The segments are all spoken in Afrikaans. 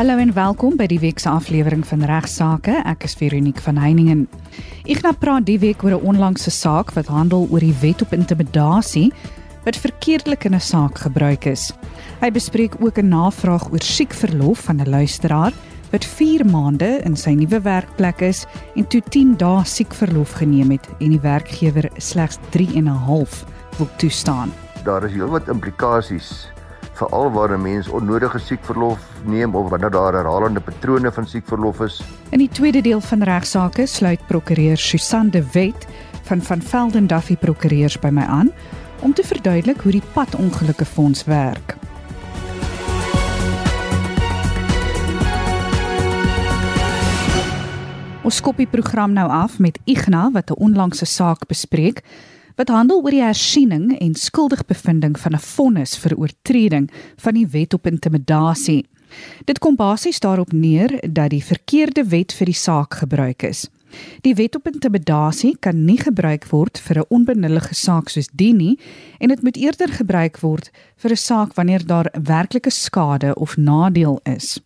Hallo en welkom by die week se aflewering van Regsake. Ek is Veronique van Heiningen. Gaan praat die week oor 'n onlangse saak wat handel oor die wet op intimidasie wat verkeerdelik in 'n saak gebruik is. Hy bespreek ook 'n navraag oor siekverlof van 'n luisteraar wat 4 maande in sy nuwe werkplek is en toe 10 dae siekverlof geneem het en die werkgewer slegs 3 en 'n half wil toestaan. Daar is heelwat implikasies veral waar 'n mens onnodige siekverlof neem of wanneer daar herhalende patrone van siekverlof is. In die tweede deel van regsaake sluit prokureur Susan de Wet van van Velden Duffy Prokureurs by my aan om te verduidelik hoe die padongelukke fonds werk. Ons skop die program nou af met Igna wat 'n onlangse saak bespreek wat handel oor die hersiening en skuldigbevindings van 'n vonnis vir oortreding van die wet op intimidasie. Dit kom basies daarop neer dat die verkeerde wet vir die saak gebruik is. Die wet op intimidasie kan nie gebruik word vir 'n onbenullige saak soos die nie en dit moet eerder gebruik word vir 'n saak wanneer daar werklike skade of nadeel is.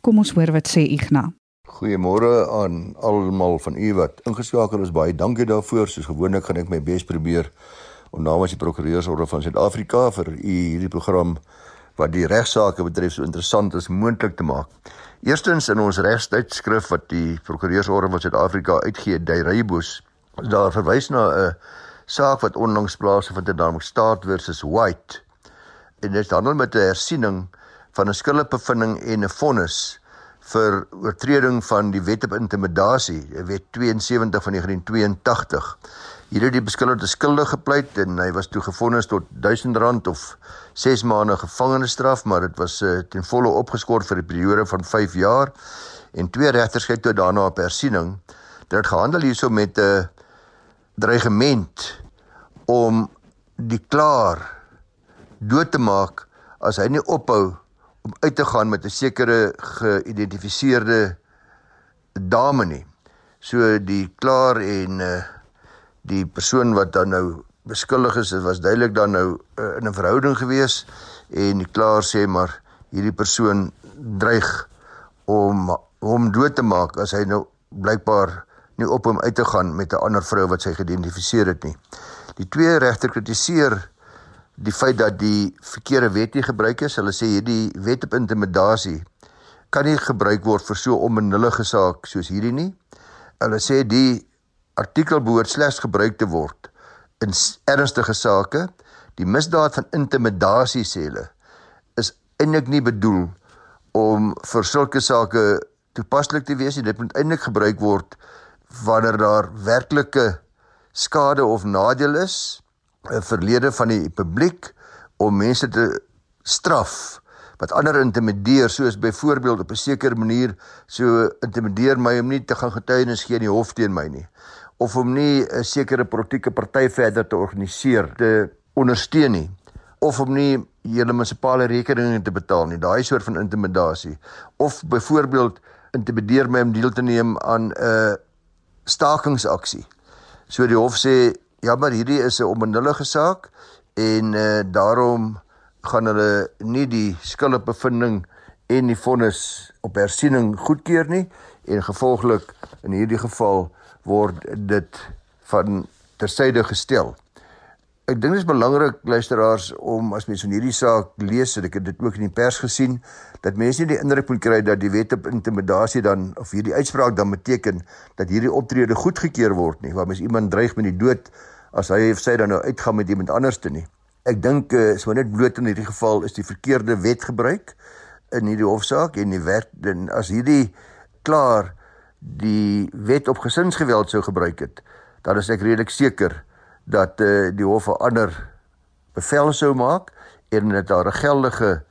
Kom ons hoor wat sê Ignas. Goeiemôre aan almal van u wat ingeskakel is. Baie dankie daarvoor. Soos gewoonlik gaan ek my bes probeer om namens die Prokureursorde van Suid-Afrika vir u hierdie program wat die regsaake betref so interessant as moontlik te maak. Eerstens in ons regstydskrif wat die Prokureursorde van Suid-Afrika uitgee, die Rybos, daar verwys na 'n saak wat onlangs plaasgevind het naamlik Staat versus White. En dit handel met 'n hersiening van 'n skuldbevinding en 'n vonnis vir oortreding van die wet op intimidasie, wet 72 van 1982. Hier het die beskuldigde skuldig gepleit en hy was toe gefonnis tot R1000 of 6 maande gevangenisstraf, maar dit was uh, ten volle opgeskort vir 'n periode van 5 jaar en twee regters het toe daarna op hersiening. Dit het gehandel hierso met 'n uh, dreigement om die klaar dood te maak as hy nie ophou om uit te gaan met 'n sekere geïdentifiseerde dame nie. So die klaar en uh die persoon wat dan nou beskuldig is, dit was duidelik dan nou uh, in 'n verhouding gewees en die klaar sê maar hierdie persoon dreig om hom dood te maak as hy nou blykbaar nie op hom uit te gaan met 'n ander vrou wat sy geïdentifiseer het nie. Die twee regter kritiseer die feit dat die verkeerde wet nie gebruik is. Hulle sê hierdie wet op intimidasie kan nie gebruik word vir so 'n onbenullige saak soos hierdie nie. Hulle sê die artikel behoort slegs gebruik te word in ernstige sake. Die misdaad van intimidasie sê hulle is eintlik nie bedoel om vir sulke sake toepaslik te wees nie. Dit moet eintlik gebruik word wanneer daar werklike skade of nadeel is verlede van die publiek om mense te straf wat ander intimideer soos byvoorbeeld op 'n sekere manier so intimideer my om nie te gaan getuienis gee in die hof teen my nie of om nie 'n sekere politieke party verder te organiseer te ondersteun nie of om nie julle munisipale rekeninge te betaal nie daai soort van intimidasie of byvoorbeeld intimideer my om deel te neem aan 'n stakingsaksie. So die hof sê Ja, maar hierdie is 'n onbenullige saak en uh daarom gaan hulle nie die skuldbevinding en die vonnis op hersiening goedkeur nie en gevolglik in hierdie geval word dit van tersyde gestel. Ek dink dit is belangrik luisteraars om as mens van hierdie saak lees, ek het dit ook in die pers gesien, dat mense nie die indruk moet kry dat die wet op intimidasie dan of hierdie uitspraak dan beteken dat hierdie optrede goedgekeur word nie, waar mens iemand dreig met die dood as hy of sy dan nou uitgaan met iemand anders te nie. Ek dink uh, so net bloot in hierdie geval is die verkeerde wet gebruik in hierdie hofsaak en die wet en as hierdie klaar die wet op gesinsgeweld sou gebruik het, dan is ek redelik seker dat uh, die hof 'n ander bevel sou maak en dat daar 'n geldige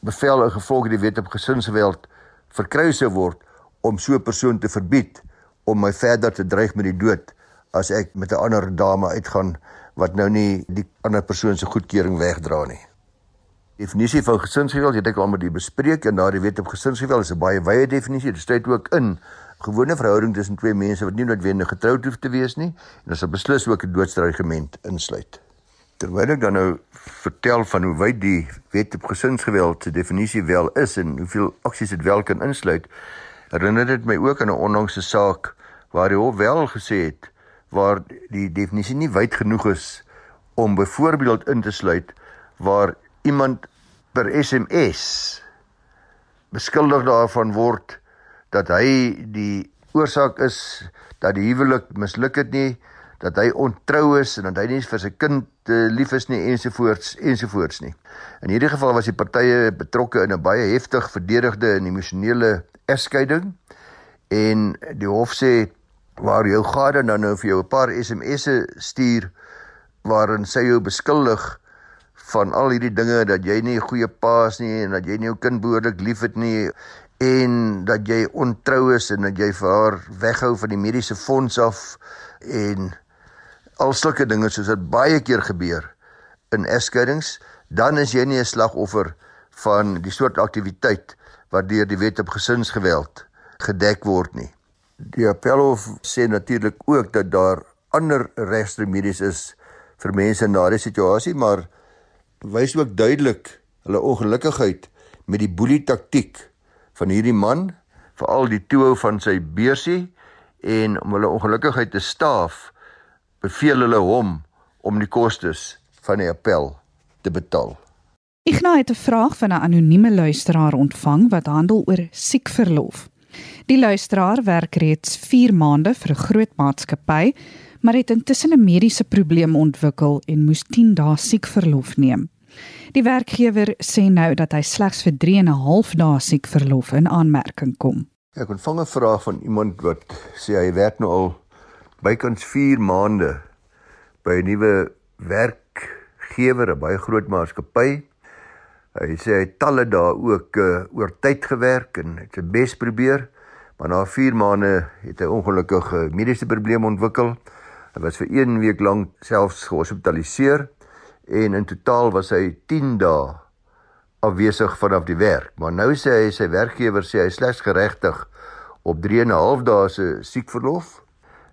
bevel in gevolg die wet op gesinsgeweld verkry sou word om so 'n persoon te verbied om my verder te dreig met die dood as ek met 'n ander dame uitgaan wat nou nie die ander persoon se goedkeuring wegdra nie. Definisie van gesinsgeweld het ek al met u bespreek en daardie wet op gesinsgeweld is 'n baie wye definisie. Dit sê ook in gewone verhouding tussen twee mense wat nie noodwendig getroud hoef te wees nie en as 'n beslis ook 'n doodsdreigement insluit. Terwyl ek dan nou vertel van hoe wyd die wet op gesinsgeweld se definisie wel is en hoeveel aksies dit wel kan insluit, herinner dit my ook aan 'n onlangse saak waar die hof wel gesê het waar die definisie nie wyd genoeg is om byvoorbeeld in te sluit waar iemand per SMS beskuldig daarvan word dat hy die oorsaak is dat die huwelik misluk het nie dat hy ontrou is en dat hy nie vir sy kind uh, lief is nie ensovoorts ensovoorts nie. In hierdie geval was die partye betrokke in 'n baie heftig verdedigde en emosionele egskeiding en die hof sê waar jou gade dan nou vir jou 'n paar SMS'e stuur waarin sy jou beskuldig van al hierdie dinge dat jy nie 'n goeie pa is nie en dat jy nie jou kind behoorlik liefhet nie en dat jy ontrou is en dat jy vir haar weghou van die mediese fonds af en al sulke dinge soos dit baie keer gebeur in egskeidings, dan is jy nie 'n slagoffer van die soort aktiwiteit wat deur die wet op gesinsgeweld gedek word nie. Die appelhof sê natuurlik ook dat daar ander regsremedies is vir mense in daardie situasie, maar wys ook duidelik hulle ongelukkigheid met die boelie taktiek van hierdie man, veral die toehou van sy beursie en om hulle ongelukkigheid te staaf beveel hulle hom om die kostes van die appel te betaal. Ignas het 'n vraag van 'n anonieme luisteraar ontvang wat handel oor siekverlof. Die luisteraar werk reeds 4 maande vir 'n groot maatskappy, maar het intussen 'n mediese probleem ontwikkel en moes 10 dae siekverlof neem. Die werkgewer sê nou dat hy slegs vir 3 en 'n half dae siekverlof in aanmerking kom. Ek ontvang 'n vraag van iemand wat sê hy werk nou al bykans 4 maande by 'n nuwe werkgewer, 'n baie groot maatskappy. Hy sê hy het talle dae ook uh, oor tyd gewerk en het sy bes probeer, maar na 4 maande het hy ongelukkig 'n mediese probleem ontwikkel. Hy was vir 1 week lank selfs gehospitaliseer en in totaal was hy 10 dae afwesig vanaf die werk. Maar nou sê hy sy werkgewer sê hy slegs geregtig op 3 en 'n half dae se siekverlof.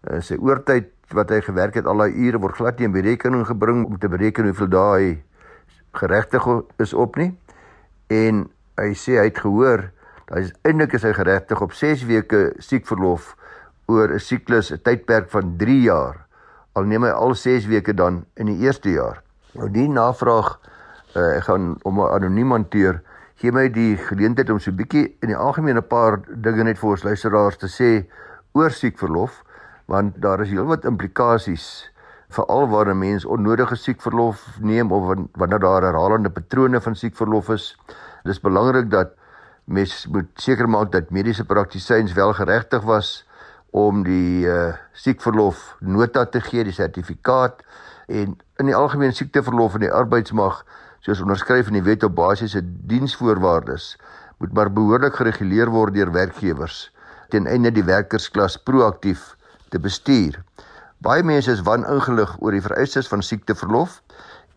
Uh, sy oortyd wat hy gewerk het al daai ure word glad nie in berekening gebring om te bereken hoeveel dae hy geregtig is op nie. En hy sê hy het gehoor dat hy eintlik is hy geregtig op 6 weke siekverlof oor 'n siklus 'n tydperk van 3 jaar. Al neem hy al 6 weke dan in die eerste jaar nou die navraag uh, ek gaan om anoniem hanteer gee my die geleentheid om so 'n bietjie in die algemeen 'n paar dinge net vir ons luisteraars te sê oor siekverlof want daar is heelwat implikasies veral waar 'n mens onnodige siekverlof neem of wanneer daar herhalende patrone van siekverlof is. Dit is belangrik dat mens moet seker maak dat mediese praktisyns wel geregtig was om die uh, siekverlof nota te gee, die sertifikaat en in die algemene siekteverlof in die arbeidsmag soos onderskryf in die wet op basiese diensvoorwaardes moet maar behoorlik gereguleer word deur werkgewers ten einde die werkersklas proaktief te bestuur. Baie mense is waningelig oor die vereistes van siekteverlof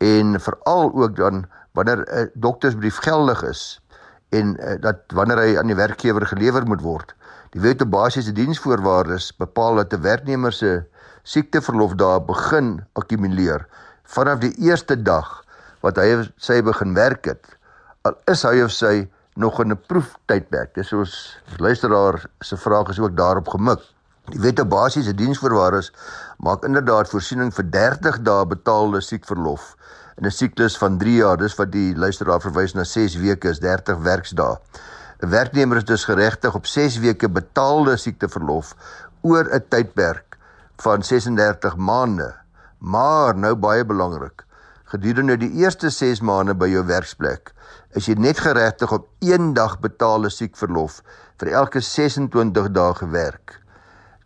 en veral ook dan wanneer 'n doktersbrief geldig is en uh, dat wanneer hy aan die werkgewer gelewer moet word. Die wet op basiese diensvoorwaardes bepaal dat 'n werknemer se siekteverlof daar begin akkumuleer vanaf die eerste dag wat hy sy begin werk het. Al is hy of sy nog in 'n proeftydperk. Dis soos luisteraar se vraag is ook daarop gemik. Die wet op basiese diensvoorwaardes maak inderdaad voorsiening vir 30 dae betaalde siekverlof in 'n siklus van 3 jaar. Dis wat die luisteraar verwys na 6 weke is 30 werksdae. 'n Werknemer is dus geregtig op 6 weke betaalde siekteverlof oor 'n tydperk van 36 maande. Maar nou baie belangrik, gedurende die eerste 6 maande by jou werksplek is jy net geregtig op 1 dag betaalde siekverlof vir elke 26 dae gewerk.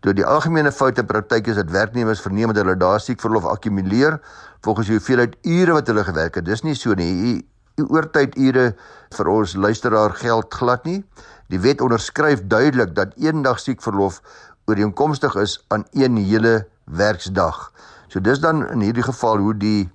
Toe die algemene foute praktyk is dat werknemers verneem dat hulle daar siekverlof akkumuleer volgens die hoeveelheid ure wat hulle gewerk het. Dis nie so nie. Die oortyd ure vir ons luisteraar geld glad nie. Die wet onderskryf duidelik dat een dag siekverlof ooreenkomstig is aan een hele werksdag. So dis dan in hierdie geval hoe die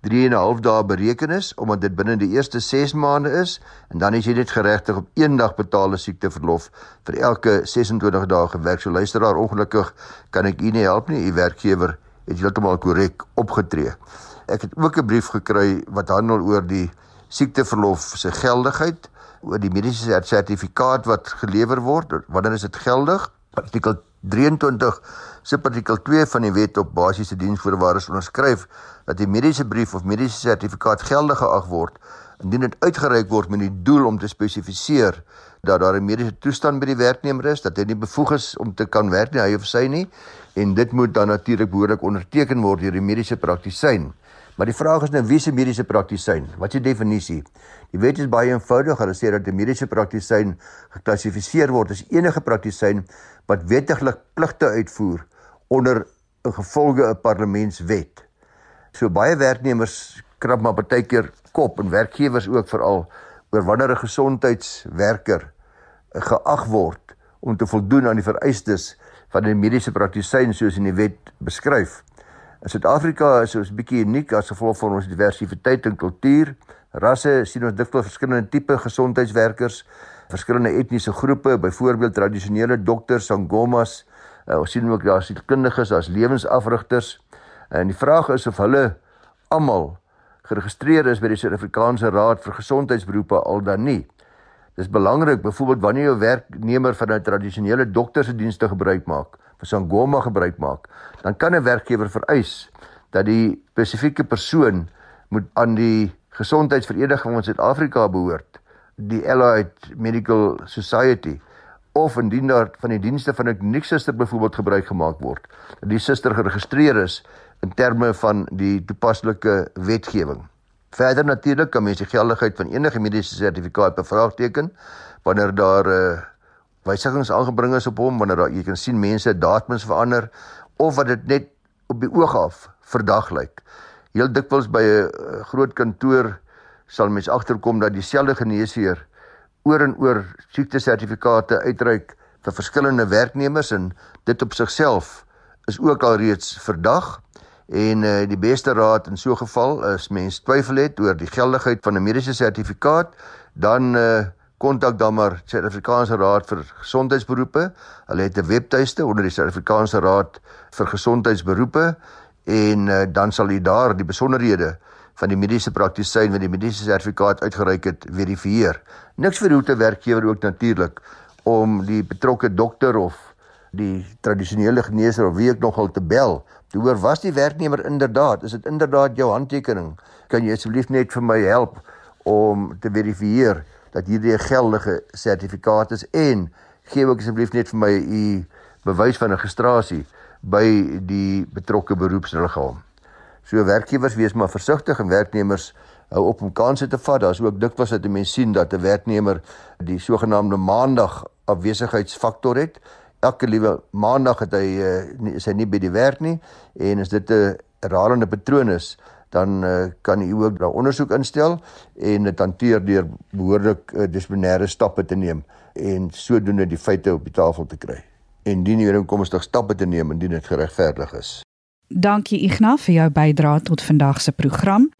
3 en 'n half dae bereken is omdat dit binne die eerste 6 maande is en dan is jy net geregtig op een dag betaalde siekteverlof vir elke 26 dae gewerk. So luister daar ongelukkig kan ek u nie help nie. U werkgewer het heeltemal korrek opgetree. Ek het ook 'n brief gekry wat handel oor die siekteverlof se geldigheid, oor die mediese sertifikaat wat gelewer word. Wanneer is dit geldig? Artikel 23 subartikel 2 van die wet op basiese diensvoorwaardes onderskryf dat die mediese brief of mediese sertifikaat geldig geag word indien dit uitgereik word met die doel om te spesifiseer dat daar 'n mediese toestand by die werknemer is, dat hy nie bevoeg is om te kan werk nie, hy of sy nie, en dit moet dan natuurlik behoorlik onderteken word deur die mediese praktisyn. Maar die vraag is nou wie se mediese praktisyn? Wat is die definisie? Die wet is baie eenvoudig. Hulle sê dat 'n mediese praktisyn geklassifiseer word as enige praktisyn wat wettiglik pligte uitvoer onder 'n gevolge 'n parlementswet. So baie werknemers krap maar baie keer kop en werkgewers ook veral oor wanneer 'n gesondheidswerker geag word om te voldoen aan die vereistes van 'n mediese praktisyn soos in die wet beskryf. In Suid-Afrika is ons bietjie uniek as gevolg van ons diversiteit in kultuur, rasse, sien ons dikwels verskillende tipe gesondheidswerkers, verskillende etniese groepe, byvoorbeeld tradisionele dokters, sangomas, uh, ons sien ook daar sielkundiges as lewensafrigters. En die vraag is of hulle almal geregistreer is by die Suid-Afrikaanse Raad vir Gesondheidsberoepe al dan nie. Dis belangrik byvoorbeeld wanneer 'n werknemer van 'n tradisionele dokter se dienste gebruik maak, vir sangoma gebruik maak, dan kan 'n werkgewer vereis dat die spesifieke persoon moet aan die Gesondheidsvereniging van Suid-Afrika behoort, die Allied Medical Society of indien daar van die dienste van 'n klinieksuster byvoorbeeld gebruik gemaak word, dat die suster geregistreer is in terme van die toepaslike wetgewing. Verder natuurlik kan mens die geldigheid van enige mediese sertifikaat bevraagteken wanneer daar uh, eh, wysigings aangebring is op hom, wanneer daar jy kan sien mense datums verander of wat dit net op die oog af verdag lyk. Heel dikwels by 'n uh, groot kantoor sal mens agterkom dat dieselfde geneesheer oor en oor siekte sertifikate uitreik vir verskillende werknemers en dit op sigself is ook al reeds verdag. En uh, die beste raad in so 'n geval is mens twyfel het oor die geldigheid van 'n mediese sertifikaat, dan uh kontak dan maar Suid-Afrikaanse Raad vir Gesondheidsberoepe. Hulle het 'n webtuiste onder die Suid-Afrikaanse Raad vir Gesondheidsberoepe en uh, dan sal u daar die besonderhede van die mediese praktisyn wat die mediese sertifikaat uitgereik het verifieer. Niks vir hoe te werkgewer ook natuurlik om die betrokke dokter of die tradisionele geneesheer of wie ek nogal te bel Toe hoor was die werknemer inderdaad, is dit inderdaad jou handtekening? Kan jy asseblief net vir my help om te verifieer dat hierdie 'n geldige sertifikaat is en gee ook asseblief net vir my u bewys van registrasie by die betrokke beroepsliggaam. So werkgewers wees maar versigtig en werknemers hou op om kansse te vat. Daar's ook dikwels dat 'n mens sien dat 'n werknemer die sogenaamde maandag afwesigheidsfaktor het elke liewe maandag het hy uh, is hy nie by die werk nie en as dit 'n herhalende patroon is dan uh, kan u ook daar ondersoek instel en dit hanteer deur behoorlik uh, dissiplinêre stappe te neem en sodoende die feite op die tafel te kry en dien hier inkomstig stappe te neem indien dit geregverdig is. Dankie Ignas vir jou bydrae tot vandag se program.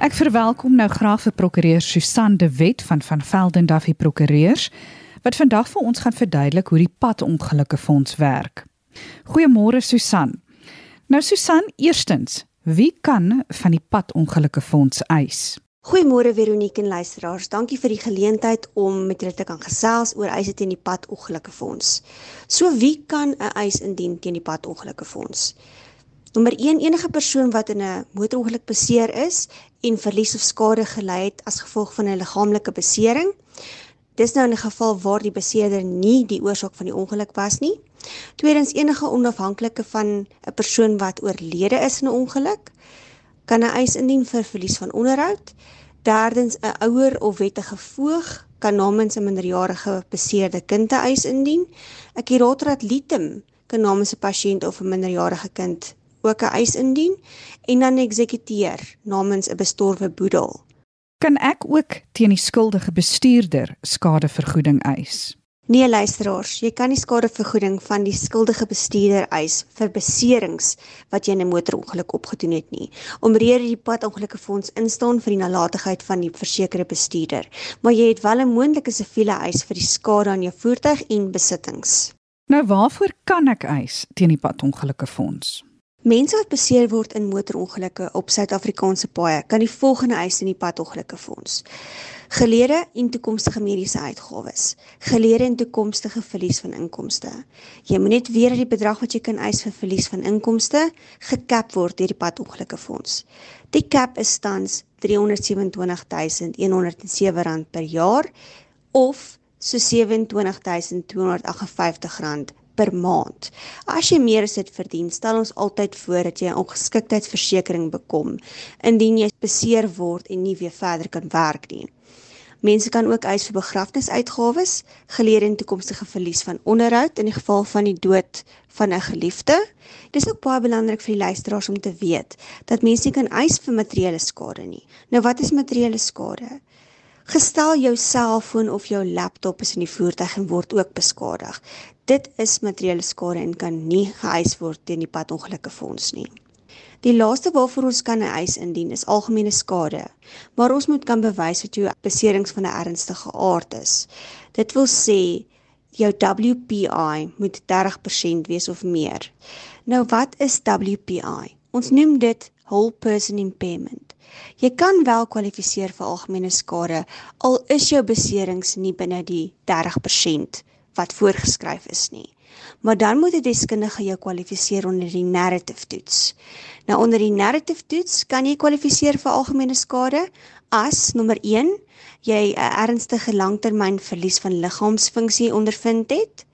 Ek verwelkom nou graag vir prokureur Susan de Wet van van Velden Duffy Prokureurs wat vandag vir ons gaan verduidelik hoe die padongelukke fonds werk. Goeiemôre Susan. Nou Susan, eerstens, wie kan van die padongelukke fonds eis? Goeiemôre Veronique en luisteraars. Dankie vir die geleentheid om met julle te kan gesels oor eise teen die padongelukke fonds. So wie kan 'n eis indien teen die padongelukke fonds? Nommer 1 enige persoon wat in 'n motorongeluk beseer is en verlies of skade gely het as gevolg van 'n liggaamlike besering. Dis nou in 'n geval waar die beseerder nie die oorsaak van die ongeluk was nie. Tweedens enige onafhanklike van 'n persoon wat oorlede is in 'n ongeluk kan 'n eis indien vir verlies van onderhoud. Derdens 'n ouer of wettige voog kan namens 'n minderjarige beseerde kind 'n eis indien. 'n Kurator ad litem kan namens 'n pasiënt of 'n minderjarige kind ook 'n eis indien en dan eksekuteer namens 'n bestorwe boedel. Kan ek ook teen die skuldige bestuurder skadevergoeding eis? Nee luisteraars, jy kan nie skadevergoeding van die skuldige bestuurder eis vir beserings wat jy in 'n motorongeluk opgedoen het nie. Omrede die padongelukke fonds instaan vir die nalatigheid van die versekerde bestuurder, maar jy het wel 'n moontlike siviele eis vir die skade aan jou voertuig en besittings. Nou waarvoor kan ek eis teen die padongelukke fonds? Mense wat beseer word in motorongelukke op Suid-Afrikaanse paaie, kan die volgende eis in die padongelukke fonds: geleerde en toekomstige mediese uitgawes, geleerde en toekomstige verlies van inkomste. Jy moet net weet dat die bedrag wat jy kan eis vir verlies van inkomste gekap word deur die padongelukke fonds. Die cap is tans R327107 per jaar of so R27258 per maand. As jy meer as dit verdien, stel ons altyd voor dat jy 'n ongeskiktheidsversekering bekom indien jy beseer word en nie weer verder kan werk nie. Mense kan ook eis vir begrafnisuitgawes, geleer en toekomstige verlies van onderhoud in die geval van die dood van 'n geliefde. Dit is ook baie belangrik vir die luisteraars om te weet dat mense nie kan eis vir materiële skade nie. Nou wat is materiële skade? Gestel jou selfoon of jou laptop is in die voertuig en word ook beskadig. Dit is materiële skade en kan nie geëis word teen die padongelukke fonds nie. Die laaste waarvoor ons kan 'n eis indien is algemene skade, maar ons moet kan bewys dat jou beserings van 'n ernstige aard is. Dit wil sê jou WPI moet 30% wees of meer. Nou wat is WPI? Ons noem dit whole person impairment. Jy kan wel kwalifiseer vir algemene skade al is jou beserings nie binne die 30% wat voorgeskryf is nie. Maar dan moet 'n deskundige jou kwalifiseer onder die narrative toets. Nou onder die narrative toets kan jy kwalifiseer vir algemene skade as nommer 1 jy 'n ernstige langtermyn verlies van liggaamsfunksie ondervind het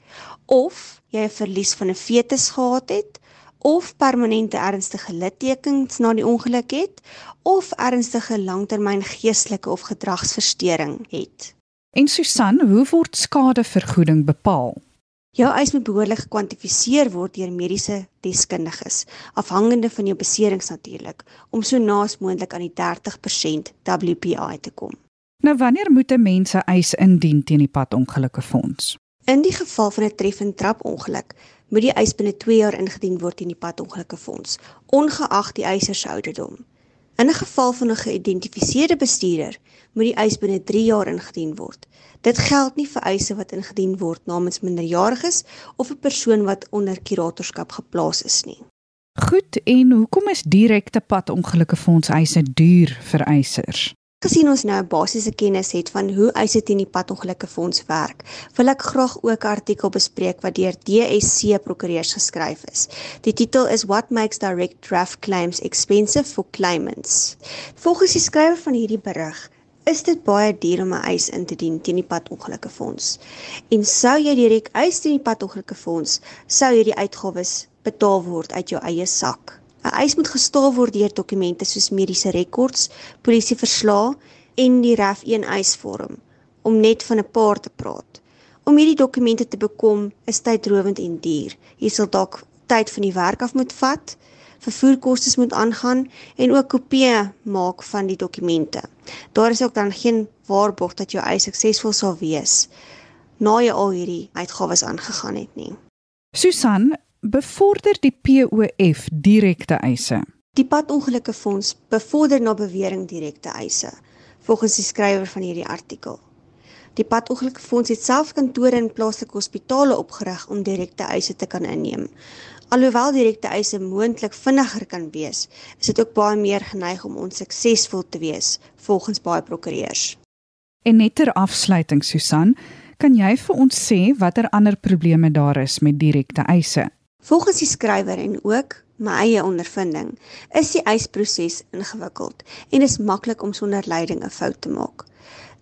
of jy 'n verlies van 'n fetus gehad het of permanente ernstige littekens na die ongeluk het of ernstige langtermyn geestelike of gedragsversteuring het. En Susan, hoe word skadevergoeding bepaal? Jou eis moet behoorlik gekwantifiseer word deur mediese deskundiges, afhangende van jou beserings natuurlik, om so naas moontlik aan die 30% WPI te kom. Nou wanneer moet 'n mens 'n eis indien teen die padongelukke fonds? In die geval van 'n treffende trapongeluk, moet die eis binne 2 jaar ingedien word teen die padongelukke fonds, ongeag die eiser se ouderdom. In 'n geval van 'n geïdentifiseerde bestuurder, moet die eis binne 3 jaar ingedien word. Dit geld nie vir eise wat ingedien word namens minderjariges of 'n persoon wat onder kuratorskap geplaas is nie. Goed, en hoekom is direkte padongelukke fonds eise duur vir eisers? Gesien ons nou 'n basiese kennis het van hoe eise teen die padongelukke fonds werk, wil ek graag ook 'n artikel bespreek wat deur DSC prokureurs geskryf is. Die titel is What makes direct draft claims expensive for claimants. Volgens die skrywer van hierdie berig, is dit baie duur om 'n eis in te dien teen die padongelukke fonds. En sou jy direk eis teen die padongelukke fonds, sou hierdie uitgawes betaal word uit jou eie sak. 'n Eis moet gestaal word deur dokumente soos mediese rekords, polisieverslae en die RAF 1 eisvorm om net van 'n paar te praat. Om hierdie dokumente te bekom is tydrowend en duur. Jy sal dalk tyd van die werk af moet vat vervoerkoste moet aangaan en ook kopieë maak van die dokumente. Daar is ook dan geen waarborg dat jou eis suksesvol sal wees na jy al hierdie uitgawes aangegaan het nie. Susan, bevorder die POF direkte eise? Die padongelukke fonds bevorder na bewering direkte eise volgens die skrywer van hierdie artikel. Die padongelukke fonds het self kantore in plaaslike hospitale opgerig om direkte eise te kan inneem. Alhoewel direkte eise moontlik vinniger kan wees, is dit ook baie meer geneig om onsuksesvol te wees volgens baie prokureurs. En net ter afsluiting Susan, kan jy vir ons sê watter ander probleme daar is met direkte eise? Volgens die skrywer en ook my eie ondervinding, is die eisproses ingewikkeld en is maklik om sonder leiding 'n fout te maak.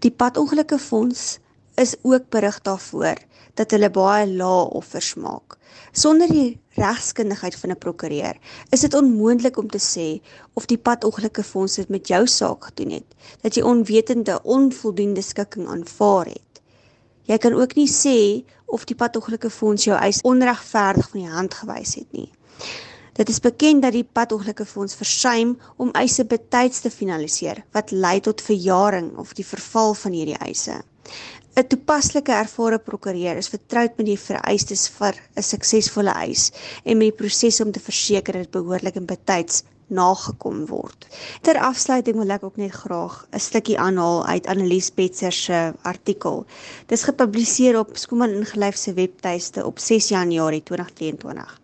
Die padongelukke fonds is ook berig daarvoor dat hulle baie lae offers maak. Sonder die regskundigheid van 'n prokureur is dit onmoontlik om te sê of die padongelukke fonds dit met jou saak gedoen het, dat jy onwetende onvoldoende skikking aanvaar het. Jy kan ook nie sê of die padongelukke fonds jou eis onregverdig van die hand gewys het nie. Dit is bekend dat die padongelukke fonds versuim om eise betyds te finaliseer wat lei tot verjaring of die verval van hierdie eise. 'n toepaslike ervare prokureur is vertroud met die vereistes vir 'n suksesvolle eis en met die proses om te verseker dat behoorlik en betyds nagekom word. Ter afsluiting wil ek ook net graag 'n stukkie aanhaal uit Annelies Betzer se artikel. Dis gepubliseer op Skooman Ingelyf se webtuiste op 6 Januarie 2022.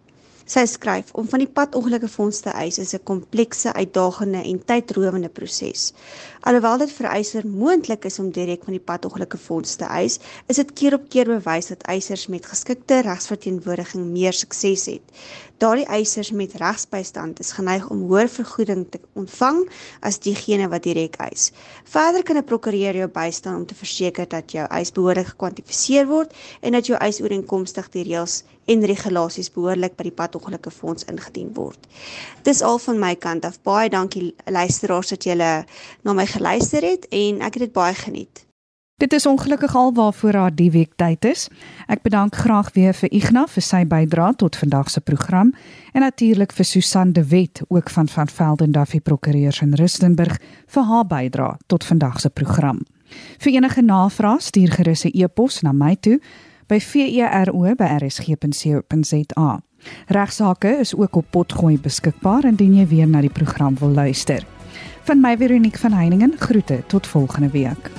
Sy skryf om van die padongelukke fonds te eis is 'n komplekse, uitdagende en tydrowende proses. Alhoewel dit vereiser moontlik is om direk van die padongelukke fonds te eis, is dit keer op keer bewys dat eisers met geskikte regsverteenwoordiging meer sukses het. Daardie eisers met regsbystand is geneig om hoër vergoeding te ontvang as diegene wat direk eis. Verder kan 'n prokureur jou bystaan om te verseker dat jou eis behoorlik gekwantifiseer word en dat jou eis ooreenkomstig die reëls en regulasies behoorlik by die padongelukke fonds ingedien word. Dis al van my kant af. Baie dankie luisteraars dat julle na my geluister het en ek het dit baie geniet. Dit is ongelukkig al waarvoor haar die week tyd is. Ek bedank graag weer vir Ignas vir sy bydrae tot vandag se program en natuurlik vir Susan de Wet ook van van Velden Duffy Prokureurs in Rustenburg vir haar bydrae tot vandag se program. Vir enige navrae stuur gerus 'n e-pos na my toe by vero@rsg.co.za. Regsake is ook op potgooi beskikbaar indien jy weer na die program wil luister. Van my Veronique van Heiningen groete tot volgende week.